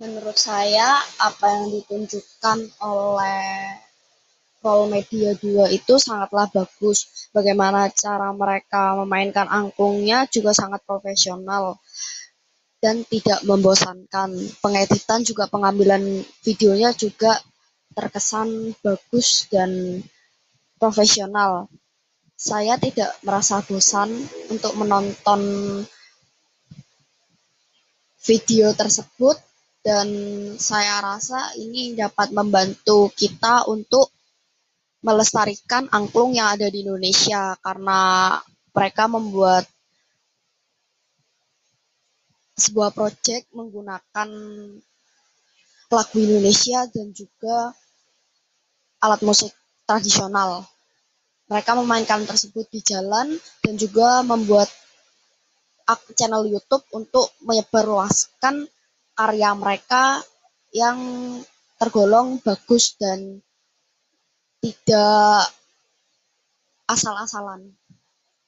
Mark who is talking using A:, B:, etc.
A: Menurut saya, apa yang ditunjukkan oleh Prommedia 2 itu sangatlah bagus. Bagaimana cara mereka memainkan angklungnya juga sangat profesional dan tidak membosankan. Pengeditan juga pengambilan videonya juga terkesan bagus dan profesional. Saya tidak merasa bosan untuk menonton video tersebut dan saya rasa ini dapat membantu kita untuk melestarikan angklung yang ada di Indonesia karena mereka membuat sebuah project menggunakan lagu Indonesia dan juga alat musik tradisional. Mereka memainkan tersebut di jalan dan juga membuat channel YouTube untuk menyebarluaskan karya mereka yang tergolong bagus dan tidak asal-asalan.